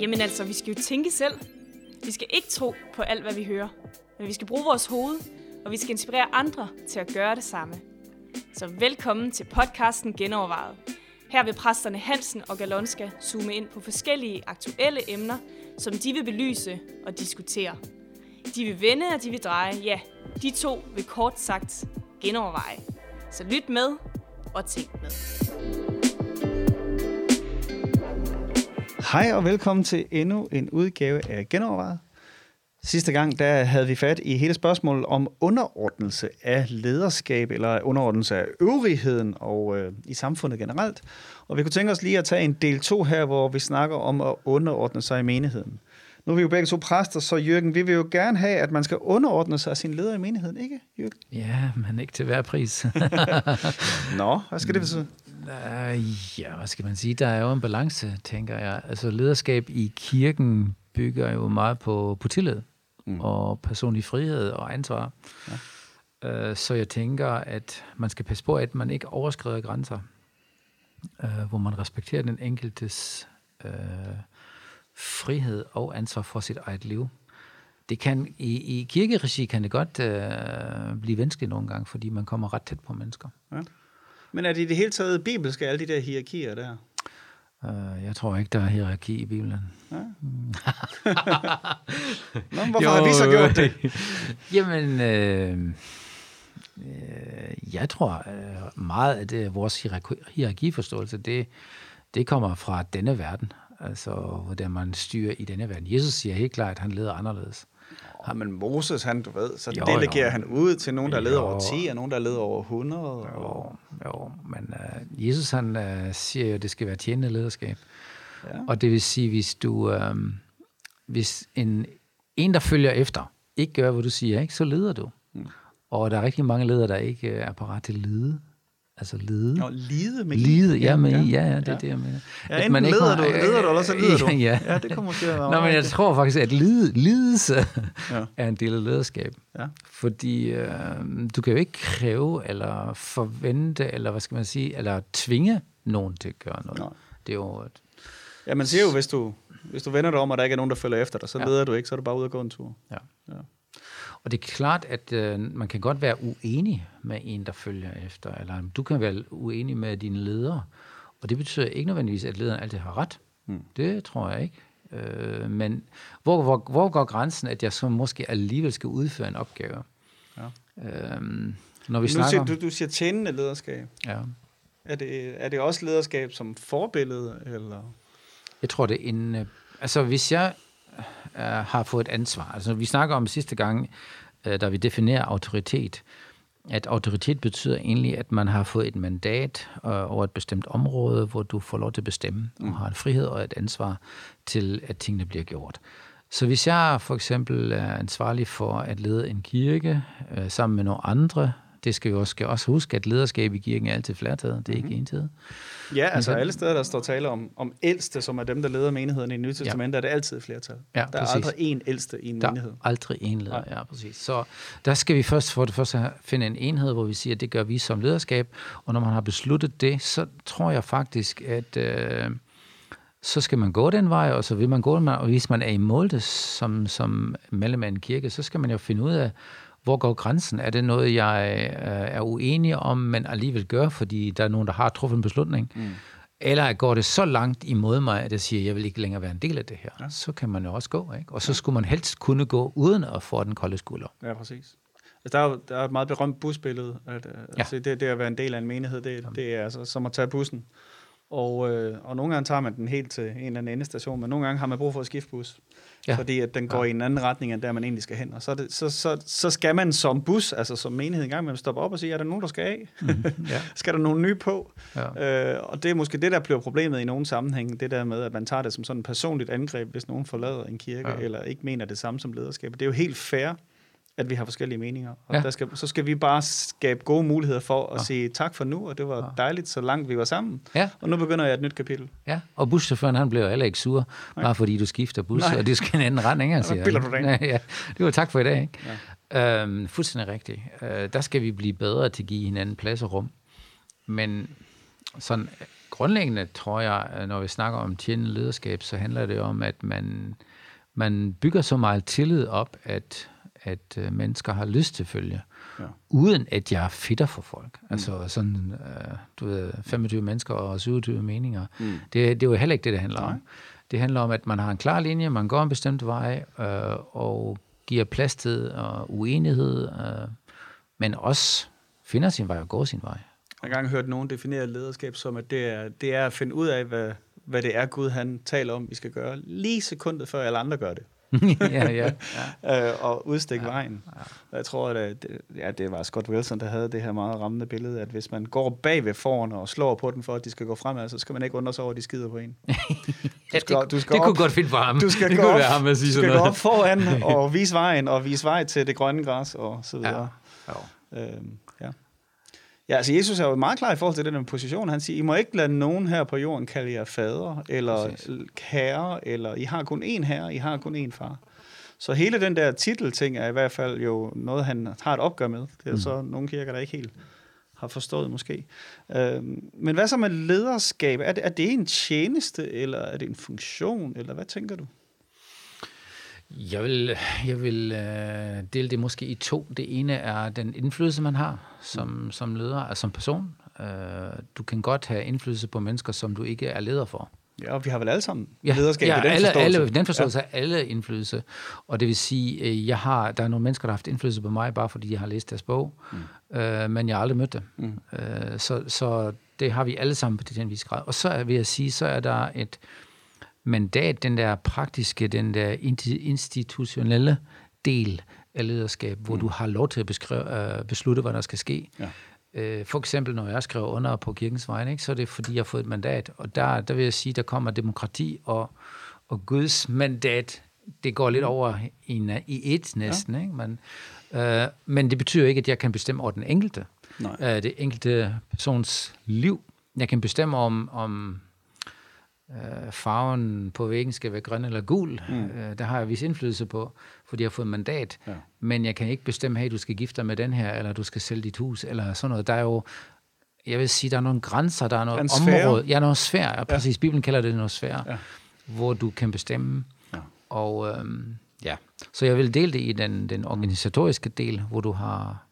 Jamen altså, vi skal jo tænke selv. Vi skal ikke tro på alt, hvad vi hører. Men vi skal bruge vores hoved, og vi skal inspirere andre til at gøre det samme. Så velkommen til podcasten Genovervejet. Her vil præsterne Hansen og Galonska zoome ind på forskellige aktuelle emner, som de vil belyse og diskutere. De vil vende, og de vil dreje. Ja, de to vil kort sagt genoverveje. Så lyt med og tænk med. Hej og velkommen til endnu en udgave af Genovervejet. Sidste gang der havde vi fat i hele spørgsmålet om underordnelse af lederskab, eller underordnelse af øvrigheden og øh, i samfundet generelt. Og vi kunne tænke os lige at tage en del 2 her, hvor vi snakker om at underordne sig i menigheden. Nu er vi jo begge to præster, så Jørgen, vi vil jo gerne have, at man skal underordne sig sin leder i menigheden, ikke Jørgen? Ja, men ikke til hver pris. Nå, hvad skal det betyde? Ja, hvad skal man sige? Der er jo en balance, tænker jeg. Altså lederskab i kirken bygger jo meget på, på tillid mm. og personlig frihed og ansvar. Ja. Uh, så jeg tænker, at man skal passe på, at man ikke overskrider grænser, uh, hvor man respekterer den enkeltes uh, frihed og ansvar for sit eget liv. Det kan, i, i kirkeregi kan det godt uh, blive vanskeligt nogle gange, fordi man kommer ret tæt på mennesker. Ja. Men er det i det hele taget bibelske, alle de der hierarkier der? Uh, jeg tror ikke, der er hierarki i Bibelen. Ja. Nå, hvorfor jo, har vi så gjort det? Jamen, øh, øh, jeg tror øh, meget af det, vores hierarkiforståelse, det, det kommer fra denne verden. Altså, hvordan man styrer i denne verden. Jesus siger helt klart, at han leder anderledes. Ja, men Moses, han, du ved, så jo, delegerer jo. han ud til nogen, der leder over 10, og nogen, der leder over 100. Jo, og... jo men uh, Jesus, han uh, siger jo, at det skal være tjenende lederskab. Ja. Og det vil sige, hvis du, uh, hvis en, en, der følger efter, ikke gør, hvad du siger, ikke, så leder du. Mm. Og der er rigtig mange ledere, der ikke er parat til at lede. Altså lide. Nå, lide med Lide, ja, med, ja, ja, ja, det er ja. det, jeg mener. Ja, enten man ikke leder, du, leder du, eller så lider du. ja. ja, det kommer til at være Nå, men jeg tror faktisk, at lide, lidelse ja. er en del af lederskab. Ja. Fordi øh, du kan jo ikke kræve, eller forvente, eller hvad skal man sige, eller tvinge nogen til at gøre noget. Nej. Det er jo... Et... Ja, man siger jo, hvis du, hvis du vender dig om, og der ikke er nogen, der følger efter dig, så ja. leder du ikke, så er du bare ude at gå en tur. Ja. ja. Og det er klart, at øh, man kan godt være uenig med en, der følger efter, eller du kan være uenig med dine ledere. Og det betyder ikke nødvendigvis, at lederen altid har ret. Mm. Det tror jeg ikke. Øh, men hvor, hvor, hvor går grænsen, at jeg så måske alligevel skal udføre en opgave? Ja. Øhm, når vi nu snakker siger, du, du siger tjenende lederskab. Ja. Er det, er det også lederskab som forbillede? Eller? Jeg tror, det er en... Øh, altså, hvis jeg øh, har fået et ansvar. Altså, vi snakker om sidste gang, øh, da vi definerer autoritet, at autoritet betyder egentlig, at man har fået et mandat øh, over et bestemt område, hvor du får lov til at bestemme, og mm. har en frihed og et ansvar til, at tingene bliver gjort. Så hvis jeg for eksempel er ansvarlig for at lede en kirke øh, sammen med nogle andre det skal vi også, skal også huske, at lederskab i kirken er altid flertaget, det er mm-hmm. ikke entydigt. Ja, altså alle steder, der står tale om, om ældste, som er dem, der leder menigheden i Nye Testament, ja. er det altid flertal. Ja, der er præcis. aldrig en ældste i en der menighed. Der er aldrig en leder, ja. ja, præcis. Så der skal vi først for det første finde en enhed, hvor vi siger, at det gør vi som lederskab, og når man har besluttet det, så tror jeg faktisk, at... Øh, så skal man gå den vej, og så vil man gå den vej, og hvis man er i mål som, som medlem af en kirke, så skal man jo finde ud af, hvor går grænsen? Er det noget, jeg øh, er uenig om, men alligevel gør, fordi der er nogen, der har truffet en beslutning? Mm. Eller går det så langt imod mig, at jeg siger, at jeg vil ikke længere være en del af det her? Ja. Så kan man jo også gå, ikke? Og så skulle man helst kunne gå uden at få den kolde skulder. Ja, præcis. Altså, der, er, der er et meget berømt busbillede. At, øh, ja. altså, det, det at være en del af en menighed, det, det er altså som at tage bussen. Og, øh, og nogle gange tager man den helt til en eller anden endestation, men nogle gange har man brug for at skifte bus ja. fordi at den går ja. i en anden retning, end der man egentlig skal hen. Og så, det, så, så, så skal man som bus, altså som menighed engang, man stoppe op og sige, er der nogen, der skal af? Mm, ja. skal der nogen nye på? Ja. Øh, og det er måske det, der bliver problemet i nogle sammenhæng, det der med, at man tager det som sådan et personligt angreb, hvis nogen forlader en kirke, ja. eller ikke mener det samme som lederskab. Det er jo helt fair, at vi har forskellige meninger. Og ja. der skal, så skal vi bare skabe gode muligheder for at ja. sige tak for nu, og det var dejligt, så langt vi var sammen. Ja. Og nu begynder jeg et nyt kapitel. Ja, og buschaufføren han blev heller ikke sur, Nej. bare fordi du skifter bus, Nej. og det skal en anden retning. Han siger. du det ja, det var tak for i dag. Ikke? Ja. Øhm, fuldstændig rigtigt. Øh, der skal vi blive bedre til at give hinanden plads og rum. Men sådan grundlæggende tror jeg, når vi snakker om tjenende lederskab, så handler det om, at man, man bygger så meget tillid op, at, at øh, mennesker har lyst til følge, ja. uden at jeg fitter for folk. Mm. Altså sådan, øh, du ved, 25 mennesker og 27 meninger. Mm. Det, det er jo heller ikke det, det handler Nej. om. Det handler om, at man har en klar linje, man går en bestemt vej, øh, og giver plads til og uenighed, øh, men også finder sin vej og går sin vej. Jeg har engang hørt nogen definere lederskab som, at det er, det er at finde ud af, hvad, hvad det er, Gud han taler om, vi skal gøre, lige sekundet før alle andre gør det. ja, ja, ja. øh, og udstikke ja, vejen. Ja. Jeg tror, at det, ja, det var Scott Wilson, der havde det her meget rammende billede, at hvis man går bag ved foran og slår på den for, at de skal gå fremad, så skal man ikke undre sig over, at de skider på en. Du skal, ja, det, du skal det op, kunne godt finde for ham. Du skal, det gå, op, ham at sige du skal gå op foran og vise vejen, og vise vej til det grønne græs og så videre. Ja. Ja. Øhm, ja. Altså Jesus er jo meget klar i forhold til den position. Han siger, I må ikke lade nogen her på jorden kalde jer fader, eller Præcis. herre, eller I har kun én herre, I har kun én far. Så hele den der titelting er i hvert fald jo noget, han har et opgør med. Det er mm. så nogle kirker, der ikke helt har forstået måske. Øhm, men hvad så med lederskab? Er det, er det en tjeneste, eller er det en funktion, eller hvad tænker du? Jeg vil, jeg vil øh, dele det måske i to. Det ene er den indflydelse, man har som, mm. som leder, altså som person. Øh, du kan godt have indflydelse på mennesker, som du ikke er leder for. Ja, og vi har vel alle sammen ja, lederskab ja, i den alle, forståelse. Alle, den forståelse ja. alle indflydelse. Og det vil sige, øh, jeg har, der er nogle mennesker, der har haft indflydelse på mig, bare fordi jeg har læst deres bog, mm. øh, men jeg har aldrig mødt dem. Mm. Øh, så, så det har vi alle sammen på den vis grad. Og så vil jeg sige, så er der et mandat, den der praktiske, den der institutionelle del af lederskab, hvor mm. du har lov til at beskrive, uh, beslutte, hvad der skal ske. Ja. Øh, for eksempel, når jeg skriver under på kirkens vegne, ikke, så er det, fordi jeg har fået et mandat. Og der, der vil jeg sige, der kommer demokrati og, og Guds mandat, det går lidt mm. over i, i et næsten. Ja. Ikke? Men, øh, men det betyder ikke, at jeg kan bestemme over den enkelte. Nej. Øh, det enkelte persons liv. Jeg kan bestemme om, om øh, farven på væggen skal være grøn eller gul. Mm. Øh, der har jeg vis indflydelse på, fordi jeg har fået mandat. Ja. Men jeg kan ikke bestemme, hey, du skal gifte dig med den her, eller du skal sælge dit hus, eller sådan noget. Der er jo, jeg vil sige, der er nogle grænser, der er noget område. Ja, noget sfære. Ja, præcis. Bibelen kalder det noget sfære, ja. hvor du kan bestemme. Ja. Og øhm, ja, så jeg vil dele det i den, den organisatoriske del, hvor du har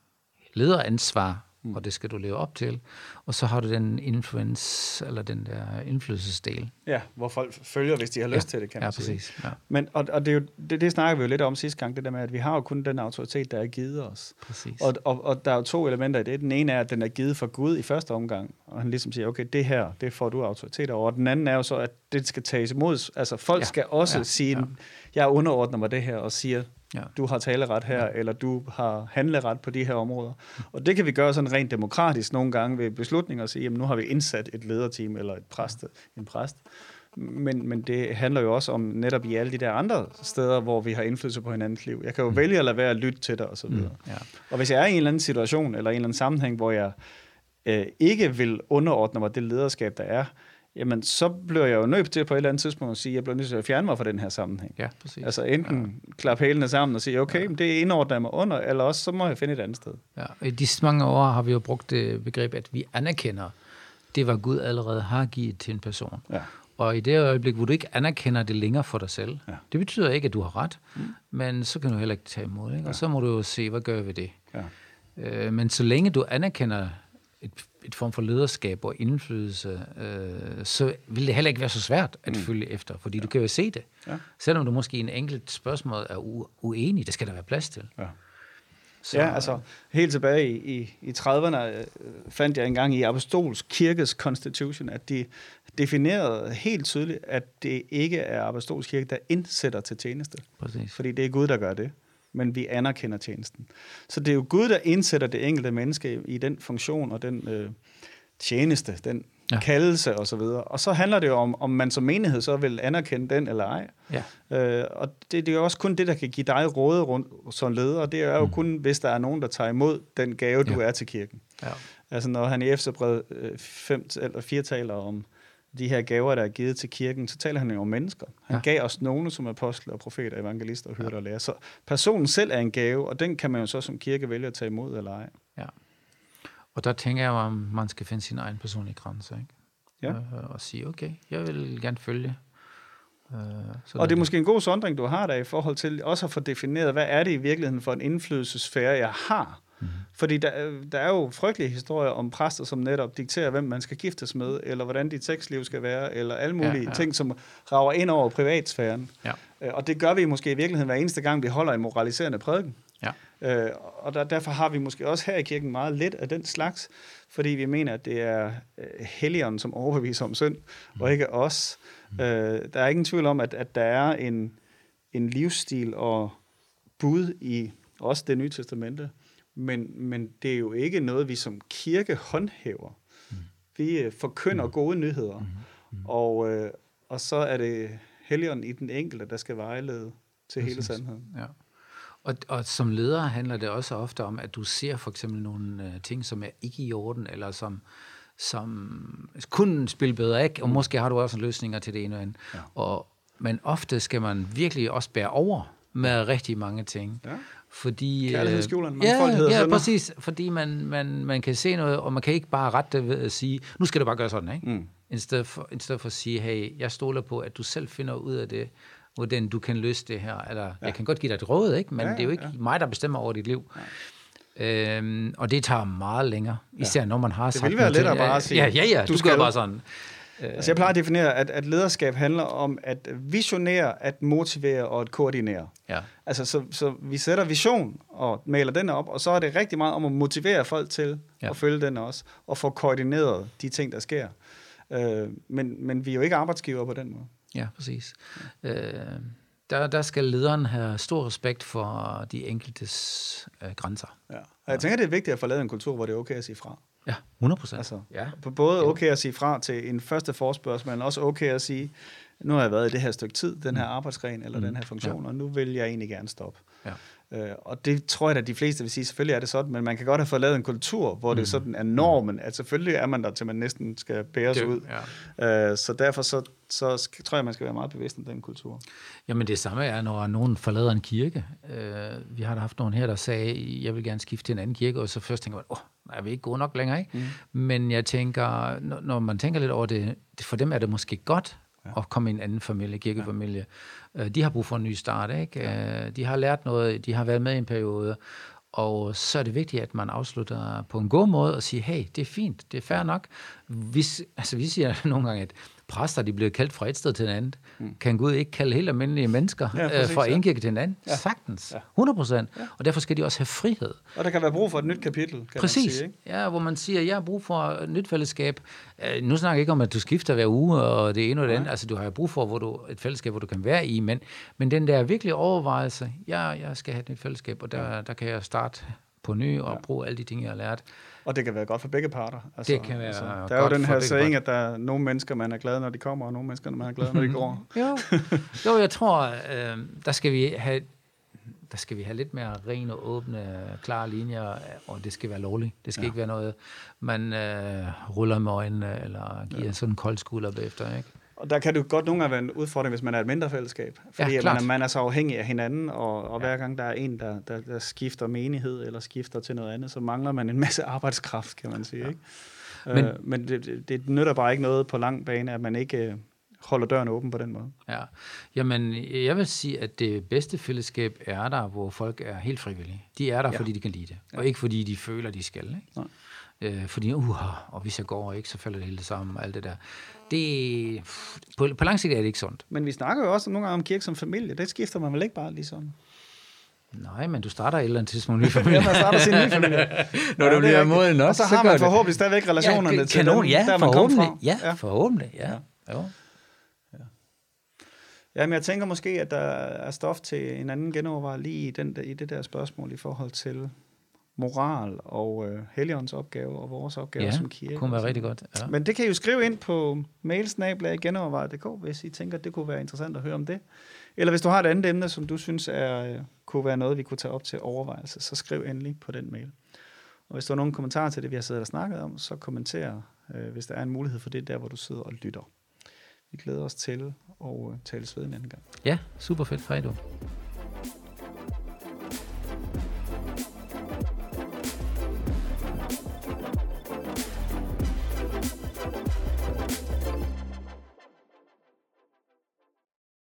lederansvar mm. og det skal du leve op til. Og så har du den influence, eller den der indflydelsesdel. Ja, hvor folk følger, hvis de har lyst ja. til det, kan man ja, præcis. sige. Ja. Men, og, og det, er jo, det, det snakker vi jo lidt om sidste gang, det der med, at vi har jo kun den autoritet, der er givet os. Præcis. Og, og, og der er jo to elementer i det. Den ene er, at den er givet fra Gud i første omgang, og han ligesom siger, okay, det her, det får du autoritet over. Og den anden er jo så, at det skal tages imod. Altså folk ja. skal også ja. sige, ja. jeg underordner mig det her, og siger, Ja. Du har taleret her, ja. eller du har handleret på de her områder. Og det kan vi gøre sådan rent demokratisk nogle gange ved beslutninger og sige, jamen nu har vi indsat et lederteam eller et præst, en præst. Men, men det handler jo også om netop i alle de der andre steder, hvor vi har indflydelse på hinandens liv. Jeg kan jo mm. vælge at lade være at lytte til dig osv. Mm. Ja. Og hvis jeg er i en eller anden situation, eller en eller anden sammenhæng, hvor jeg øh, ikke vil underordne mig det lederskab, der er, jamen så bliver jeg jo nødt til på et eller andet tidspunkt at sige, at jeg bliver nødt til at fjerne mig fra den her sammenhæng. Ja, præcis. Altså enten ja. klappe hælene sammen og sige, okay, ja. det indordner mig under, eller også så må jeg finde et andet sted. Ja, i disse mange år har vi jo brugt det begreb, at vi anerkender det, hvad Gud allerede har givet til en person. Ja. Og i det øjeblik, hvor du ikke anerkender det længere for dig selv, ja. det betyder ikke, at du har ret, mm. men så kan du heller ikke tage imod. Ikke? Og så må du jo se, hvad gør vi det. Ja. Øh, men så længe du anerkender et form for lederskab og indflydelse, øh, så vil det heller ikke være så svært at mm. følge efter, fordi ja. du kan jo se det. Ja. Selvom du måske i en enkelt spørgsmål er u- uenig, det skal der være plads til. Ja. Så, ja, altså helt tilbage i, i, i 30'erne øh, fandt jeg engang i Apostolsk Kirkes Constitution, at de definerede helt tydeligt, at det ikke er Apostolsk Kirke, der indsætter til tjeneste. Præcis. Fordi det er Gud, der gør det men vi anerkender tjenesten. Så det er jo Gud, der indsætter det enkelte menneske i den funktion og den øh, tjeneste, den ja. kaldelse osv. Og, så videre. og så handler det jo om, om man som menighed så vil anerkende den eller ej. Ja. Øh, og det, det er jo også kun det, der kan give dig råde rundt som leder, det er jo mm. kun, hvis der er nogen, der tager imod den gave, du ja. er til kirken. Ja. Altså når han i Efterbred 5 øh, eller 4 taler om de her gaver, der er givet til kirken, så taler han jo om mennesker. Han ja. gav os nogle som apostle og profeter, evangelister og hyrder ja. og lærer. Så personen selv er en gave, og den kan man jo så som kirke vælge at tage imod eller ej. Ja. Og der tænker jeg, at man skal finde sin egen personlige grænse, ikke? Ja. Øh, og sige, okay, jeg vil gerne følge. Øh, så og det er måske en god sondring, du har der i forhold til også at få defineret, hvad er det i virkeligheden for en indflydelsesfære, jeg har? Mm. Fordi der, der er jo frygtelige historier om præster, som netop dikterer, hvem man skal giftes med, eller hvordan dit sexliv skal være, eller alle mulige ja, ja. ting, som rager ind over privatsfæren. Ja. Øh, og det gør vi måske i virkeligheden hver eneste gang, vi holder en moraliserende prædiken. Ja. Øh, og der, derfor har vi måske også her i kirken meget lidt af den slags, fordi vi mener, at det er øh, helligånden, som overbeviser om synd, mm. og ikke os. Mm. Øh, der er ingen tvivl om, at, at der er en, en livsstil og bud i også det nye testamente, men, men det er jo ikke noget, vi som kirke håndhæver. Mm. Vi øh, forkynder mm. gode nyheder, mm. Mm. Og, øh, og så er det helligånden i den enkelte, der skal vejlede til Præcis. hele sandheden. Ja. Og, og som leder handler det også ofte om, at du ser for eksempel nogle uh, ting, som er ikke i orden, eller som, som kunne spille bedre, ikke? og mm. måske har du også løsninger til det ene og andet. Ja. Og, men ofte skal man virkelig også bære over med rigtig mange ting. Ja. Fordi, Kærlighedsskjuleren, ja, ja, præcis, fordi man, man, man kan se noget, og man kan ikke bare rette ved at sige, nu skal du bare gøre sådan, ikke? Mm. I, stedet for, I stedet for at sige, hey, jeg stoler på, at du selv finder ud af det, hvordan du kan løse det her. Eller, ja. Jeg kan godt give dig et råd, ikke? men ja, det er jo ikke ja. mig, der bestemmer over dit liv. Øhm, og det tager meget længere, især ja. når man har det sagt... Det vil være lettere bare at sige... Ja, ja, ja, du, du skal bare sådan... Altså jeg plejer at definere, at, at lederskab handler om at visionere, at motivere og at koordinere. Ja. Altså, så, så vi sætter vision og maler den op, og så er det rigtig meget om at motivere folk til ja. at følge den også, og få koordineret de ting, der sker. Øh, men, men vi er jo ikke arbejdsgiver på den måde. Ja, præcis. Øh, der, der skal lederen have stor respekt for de enkeltes øh, grænser. Ja. Og jeg tænker, det er vigtigt at få lavet en kultur, hvor det er okay at sige fra. Ja, 100 procent. Altså, ja. Både okay at sige fra til en første forspørgsel, men også okay at sige, nu har jeg været i det her stykke tid, den her mm. arbejdsgren eller mm. den her funktion, ja. og nu vil jeg egentlig gerne stoppe. Ja. Øh, og det tror jeg at de fleste vil sige, selvfølgelig er det sådan, men man kan godt have fået lavet en kultur, hvor mm. det sådan er normen, at selvfølgelig er man der, til man næsten skal bæres det, ud. Ja. Øh, så derfor så, så tror jeg, man skal være meget bevidst om den kultur. Jamen det samme er, når nogen forlader en kirke. Øh, vi har da haft nogen her, der sagde, jeg vil gerne skifte til en anden kirke, og så først tænker man, åh, oh, er vi ikke gode nok længere, ikke? Mm. Men jeg tænker, når, når man tænker lidt over det, for dem er det måske godt, ja. at komme i en anden familie, kirkefamilie. Ja. De har brug for en ny start, ikke? Ja. De har lært noget, de har været med i en periode, og så er det vigtigt, at man afslutter på en god måde og siger, hey, det er fint, det er fair nok. Vi, altså, vi siger nogle gange, at præster, de bliver kaldt fra et sted til et andet. Mm. Kan Gud ikke kalde helt almindelige mennesker ja, præcis, øh, fra en kirke til en anden? Ja. Sagtens. Ja. 100 procent. Ja. Og derfor skal de også have frihed. Og der kan være brug for et nyt kapitel, kan Præcis. man sige. Ikke? Ja, hvor man siger, jeg har brug for et nyt fællesskab. Øh, nu snakker jeg ikke om, at du skifter hver uge, og det ene og det andet. Altså, du har brug for hvor du, et fællesskab, hvor du kan være i. Men, men den der virkelig overvejelse, ja, jeg skal have et nyt fællesskab, og der, der kan jeg starte på ny og ja. bruge alle de ting, jeg har lært. Og det kan være godt for begge parter. Altså, det kan være altså, Der er jo den her saying, at der er nogle mennesker, man er glad, når de kommer, og nogle mennesker, man er glad, når de går. jo. jo, jeg tror, øh, der skal vi have der skal vi have lidt mere rene og åbne, klare linjer, og det skal være lovligt. Det skal ja. ikke være noget, man øh, ruller med øjnene, eller giver ja. sådan en kold skulder bagefter, ikke? Og der kan det godt nogle gange være en udfordring, hvis man er et mindre fællesskab. Fordi ja, man, er, man er så afhængig af hinanden, og, og ja. hver gang der er en, der, der, der skifter menighed eller skifter til noget andet, så mangler man en masse arbejdskraft, kan man sige. Ja. Ikke? Men, øh, men det, det nytter bare ikke noget på lang bane, at man ikke øh, holder døren åben på den måde. Ja, jamen jeg vil sige, at det bedste fællesskab er der, hvor folk er helt frivillige. De er der, ja. fordi de kan lide det, og ikke fordi de føler, de skal. Ikke? Nej. Øh, fordi, uh, og hvis jeg går ikke, så falder det hele sammen og alt det der. Det, på, på lang sigt er det ikke sundt. Men vi snakker jo også nogle gange om kirke som familie. Det skifter man vel ikke bare lige sådan? Nej, men du starter et eller andet tidspunkt ny familie. ja, man starter sin nye familie. Når ja, du bliver moden nok, Og så, så har man forhåbentlig stadigvæk relationerne ja, til dem, ja, der man kommer fra. Ja, ja, forhåbentlig, ja. ja. Jo. Ja, men jeg tænker måske, at der er stof til en anden genovervej lige i, den, i det der spørgsmål i forhold til moral og øh, Helligåndens opgave og vores opgave ja, som kirke. det kunne være rigtig godt. Ja. Men det kan I jo skrive ind på mailsnablag.genovervejet.dk, hvis I tænker, at det kunne være interessant at høre om det. Eller hvis du har et andet emne, som du synes er, øh, kunne være noget, vi kunne tage op til overvejelse, så skriv endelig på den mail. Og hvis du har nogle kommentarer til det, vi har siddet og snakket om, så kommenter, øh, hvis der er en mulighed for det, der hvor du sidder og lytter. vi glæder os til at tales ved en anden gang. Ja, super fedt. Hej du.